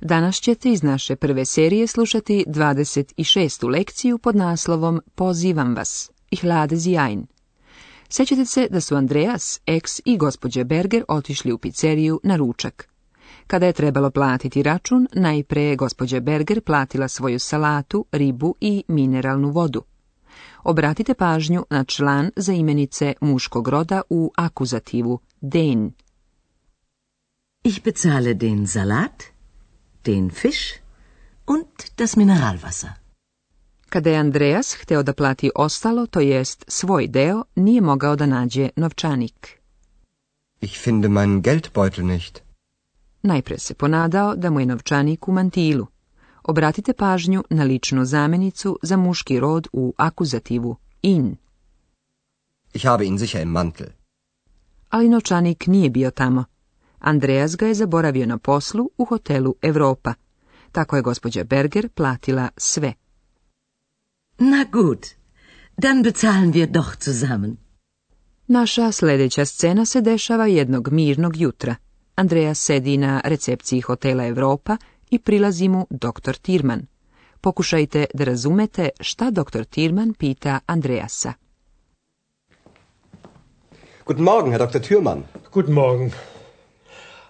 Danas ćete iz naše prve serije slušati 26. lekciju pod naslovom Pozivam vas. I hlade ein. Sećate se da su Andreas, Eks i gospođa Berger otišli u pizzeriju na ručak. Kada je trebalo platiti račun, najpre je gospođa Berger platila svoju salatu, ribu i mineralnu vodu. Obratite pažnju na član za imenice muškog roda u akuzativu den. Ich bezahle den Salat den Fisch und das Mineralwasser. Kada je Andreas hteo da plati ostalo, to jest svoj deo, nije mogao da nađe novčanik. Ich finde meinen Geldbeutel nicht. Najpre se ponadao da mu je novčanik u mantilu. Obratite pažnju na ličnu zamenicu za muški rod u akuzativu in. Ich habe ihn sicher im Mantel. Ali novčanik nije bio tamo. Andreas ga je zaboravio na poslu u hotelu Europa. Tako je gospođa Berger platila sve. Na gut, dan bezahlen wir doch zusammen. Naša sljedeća scena se dešava jednog mirnog jutra. Andreja sedi na recepciji hotela Europa i prilazi mu doktor Tirman. Pokušajte da razumete šta doktor Tirman pita Andreasa. Guten Morgen, Herr Dr. Thürmann. Guten Morgen.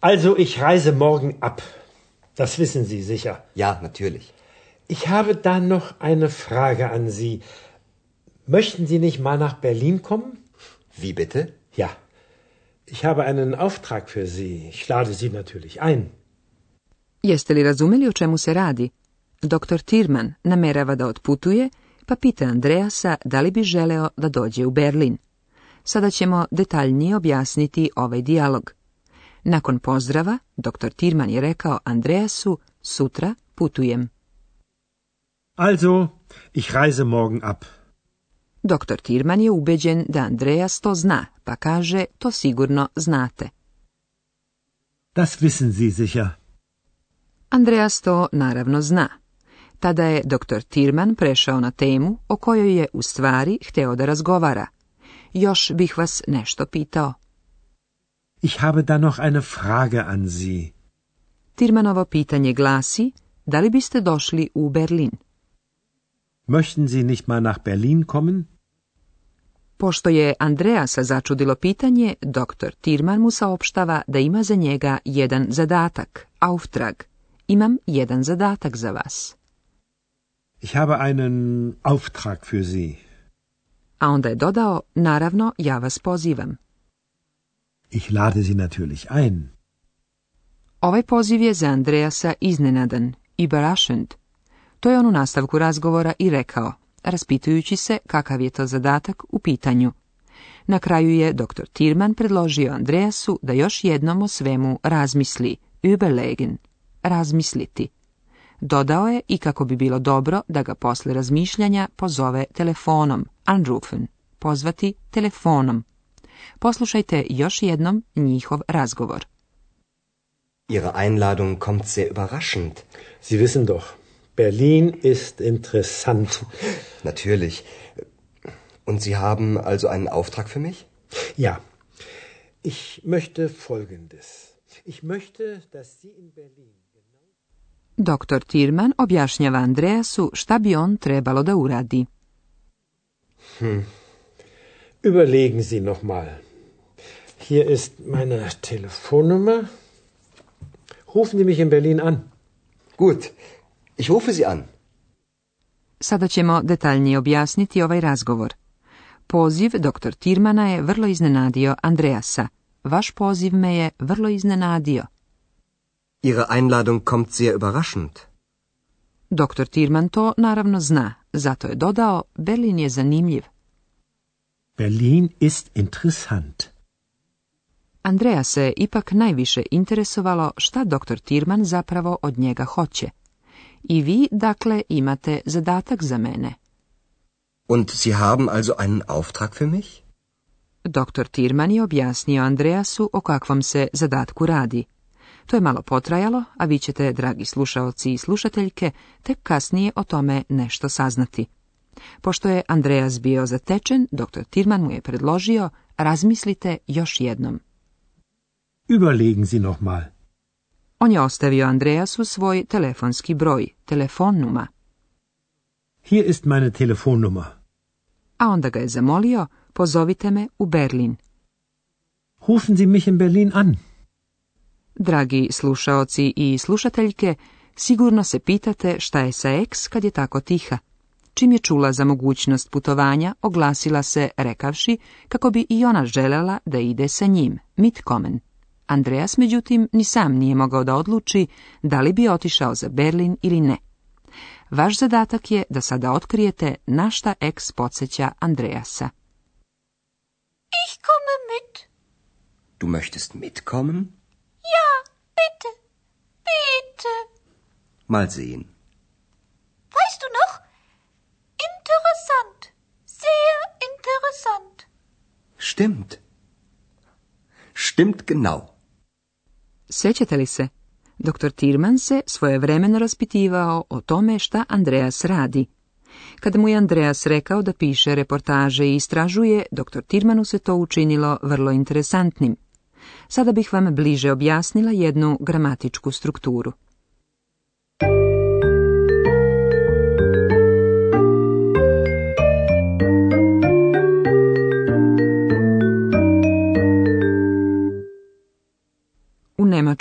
Also ich reise morgen ab. Das wissen Sie sicher. Ja, natürlich. Ich habe da noch eine Frage an Sie. Möchten Sie nicht mal nach Berlin kommen? Wie bitte? Ja. Ich habe einen Auftrag für Sie. Ich lade Sie natürlich ein. Jeste li razumeli o čemu se radi? Dr. Tirman namerava da otputuje, pa pita Andreasa da li bi želeo da dođe u Berlin. Sada ćemo detaljnije objasniti ovaj dijalog. Nakon pozdrava, dr. Tirman je rekao Andreasu, sutra putujem. Also, ich reise morgen ab. Dr. Tirman je ubeđen da Andreas to zna, pa kaže, to sigurno znate. Das wissen Sie sicher. Andreas to naravno zna. Tada je dr. Tirman prešao na temu o kojoj je u stvari hteo da razgovara. Još bih vas nešto pitao. Ich habe da noch eine Frage an Sie. Tirmanovo pitanje glasi, da li biste došli u Berlin? Möchten Sie nicht mal nach Berlin kommen? Pošto je Andreasa začudilo pitanje, doktor Tirman mu saopštava da ima za njega jedan zadatak, auftrag. Imam jedan zadatak za vas. Ich habe einen Auftrag für Sie. A onda je dodao, naravno, ja vas pozivam. Ich lade Sie natürlich ein. Ovaj poziv je za Andreasa iznenadan, überraschend. To je on u nastavku razgovora i rekao, raspitujući se kakav je to zadatak u pitanju. Na kraju je dr. Tirman predložio Andreasu da još jednom o svemu razmisli, überlegen, razmisliti. Dodao je i kako bi bilo dobro da ga posle razmišljanja pozove telefonom, anrufen, pozvati telefonom. Poslušajte još jednom njihov razgovor. Ihre Einladung kommt sehr überraschend. Sie wissen doch, Berlin ist interessant. Natürlich. Und Sie haben also einen Auftrag für mich? Ja. Ich möchte Folgendes. Ich möchte, dass Sie in Berlin. Genau Dr. Tirman objašnjava Andreasu šta bi on trebalo da uradi. Hm. Überlegen Sie nochmal. Hier ist meine Telefonnummer. Rufen Sie mich in Berlin an. Gut, ich rufe Sie an. Sada ćemo detaljnije objasniti ovaj razgovor. Poziv dr. Tirmana je vrlo iznenadio Andreasa. Vaš poziv me je vrlo iznenadio. Ihre Einladung kommt sehr überraschend. Dr. Tirman to naravno zna, zato je dodao Berlin je zanimljiv. Berlin ist interessant. Andreja se ipak najviše interesovalo šta doktor Tirman zapravo od njega hoće. I vi, dakle, imate zadatak za mene. Und Sie haben also einen Auftrag für mich? Doktor Tirman je objasnio Andreasu o kakvom se zadatku radi. To je malo potrajalo, a vi ćete, dragi slušaoci i slušateljke, tek kasnije o tome nešto saznati. Pošto je Andreas bio zatečen, dr. Tirman mu je predložio razmislite još jednom. Überlegen Sie noch mal. On je ostavio Andreasu svoj telefonski broj, telefonnuma. Hier ist meine telefonnummer. A onda ga je zamolio, pozovite me u Berlin. Rufen Sie mich in Berlin an. Dragi slušaoci i slušateljke, sigurno se pitate šta je sa eks kad je tako tiha. Čim je čula za mogućnost putovanja, oglasila se rekavši kako bi i ona željela da ide sa njim, Mitkomen. Andreas, međutim, ni sam nije mogao da odluči da li bi otišao za Berlin ili ne. Vaš zadatak je da sada otkrijete na šta eks podsjeća Andreasa. Ich komme mit. Du möchtest mitkommen? Ja, bitte, bitte. Mal sehen. Weißt du noch, Stimmt. Stimmt genau. Sjećate li se? Doktor Tirman se svojevremeno raspitivao o tome šta Andreas radi. Kad mu je Andreas rekao da piše reportaže i istražuje, doktor Tirmanu se to učinilo vrlo interesantnim. Sada bih vam bliže objasnila jednu gramatičku strukturu.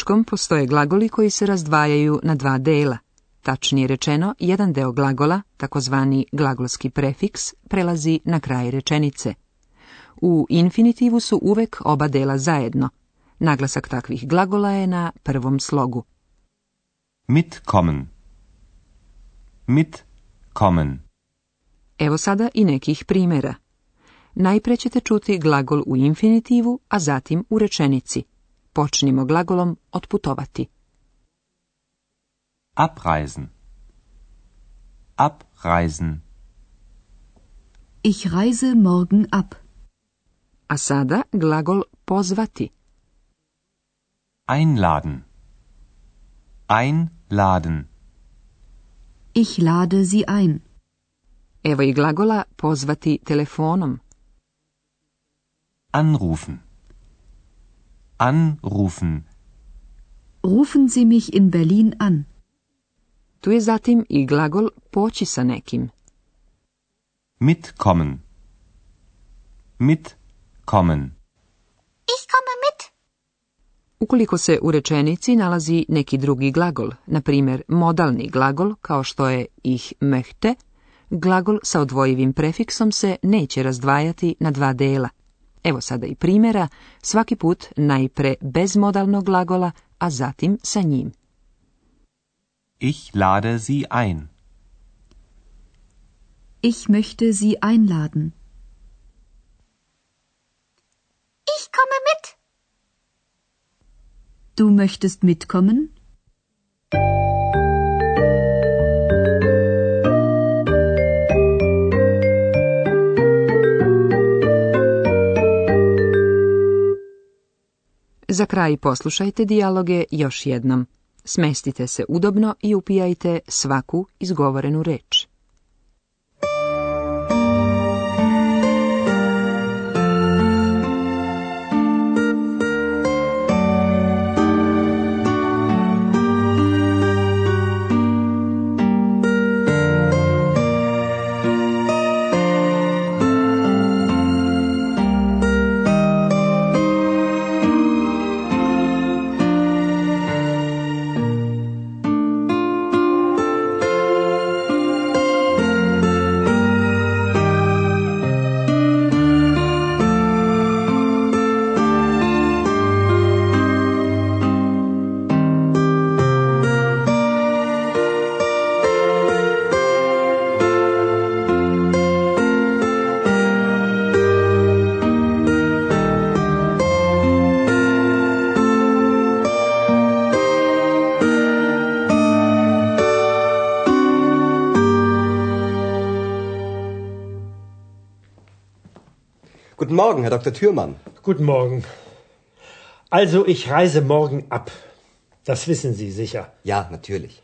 grčkom postoje glagoli koji se razdvajaju na dva dela. Tačnije rečeno, jedan deo glagola, takozvani glagolski prefiks, prelazi na kraj rečenice. U infinitivu su uvek oba dela zajedno. Naglasak takvih glagola je na prvom slogu. mit Mitkommen. Evo sada i nekih primjera. Najpre ćete čuti glagol u infinitivu, a zatim u rečenici – Počnimo glagolom otputovati. Abreisen. Abreisen. Ich reise morgen ab. A sada glagol pozvati. Einladen. Einladen. Ich lade sie ein. Evo i glagola pozvati telefonom. Anrufen. Anrufen. Rufen Sie mich in Berlin an. Tu je zatim i glagol poći sa nekim. Mitkommen. Mitkommen. Ich komme mit. Ukoliko se u rečenici nalazi neki drugi glagol, na primjer modalni glagol kao što je ich möchte, glagol sa odvojivim prefiksom se neće razdvajati na dva dela. Evo sada i primjera, svaki put najpre bez modalnog glagola, a zatim sa njim. Ich lade sie ein. Ich möchte sie einladen. Ich komme mit. Du möchtest mitkommen? Za kraj poslušajte dijaloge još jednom. Smestite se udobno i upijajte svaku izgovorenu reč. Guten Morgen, Herr Dr. Thürmann. Guten Morgen. Also, ich reise morgen ab. Das wissen Sie sicher. Ja, natürlich.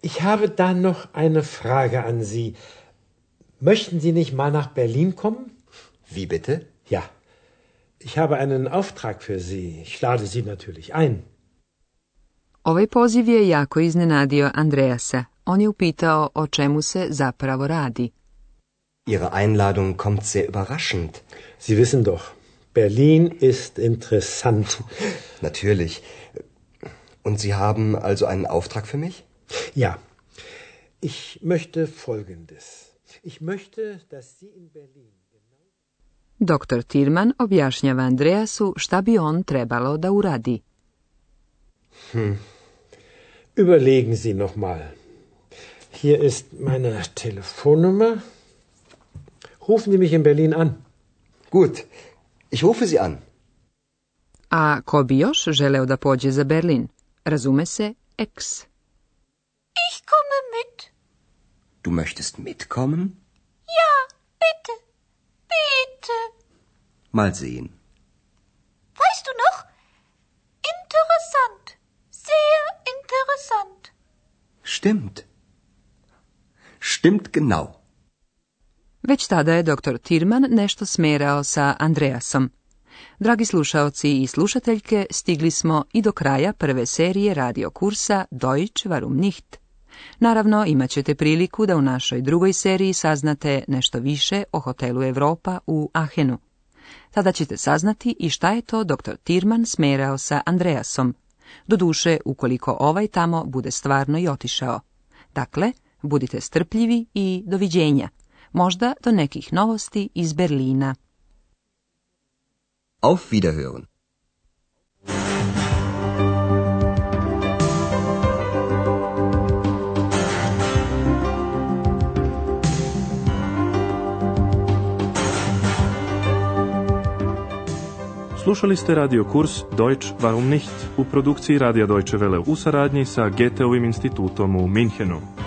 Ich habe da noch eine Frage an Sie. Möchten Sie nicht mal nach Berlin kommen? Wie bitte? Ja. Ich habe einen Auftrag für Sie. Ich lade Sie natürlich ein. Ovaj poziv je jako iznenadio Andreasa. On je upitao o čemu se zapravo radi. Ihre Einladung kommt sehr überraschend. Sie wissen doch, Berlin ist interessant. Natürlich. Und Sie haben also einen Auftrag für mich? Ja. Ich möchte Folgendes. Ich möchte, dass Sie in Berlin. Genau Dr. Tirman objašnjava Andreasu šta bi on trebalo da uradi. Hm. Überlegen Sie nochmal. Hier ist meine Telefonnummer rufen Sie mich in Berlin an. Gut, ich rufe Sie an. A ko bi još želeo da pođe za Berlin? Razume se, ex. Ich komme mit. Du möchtest mitkommen? Ja, bitte. Bitte. Mal sehen. Weißt du noch? Interessant. Sehr interessant. Stimmt. Stimmt genau. Već tada je dr. Tirman nešto smerao sa Andreasom. Dragi slušaoci i slušateljke, stigli smo i do kraja prve serije radio kursa Deutsch warum nicht. Naravno, imat ćete priliku da u našoj drugoj seriji saznate nešto više o hotelu Europa u Ahenu. Tada ćete saznati i šta je to dr. Tirman smerao sa Andreasom. Doduše, ukoliko ovaj tamo bude stvarno i otišao. Dakle, budite strpljivi i doviđenja možda do nekih novosti iz Berlina. Auf Wiederhören. Slušali ste radio kurs Deutsch warum nicht u produkciji Radija Deutsche Welle u saradnji sa Goetheovim institutom u Minhenu.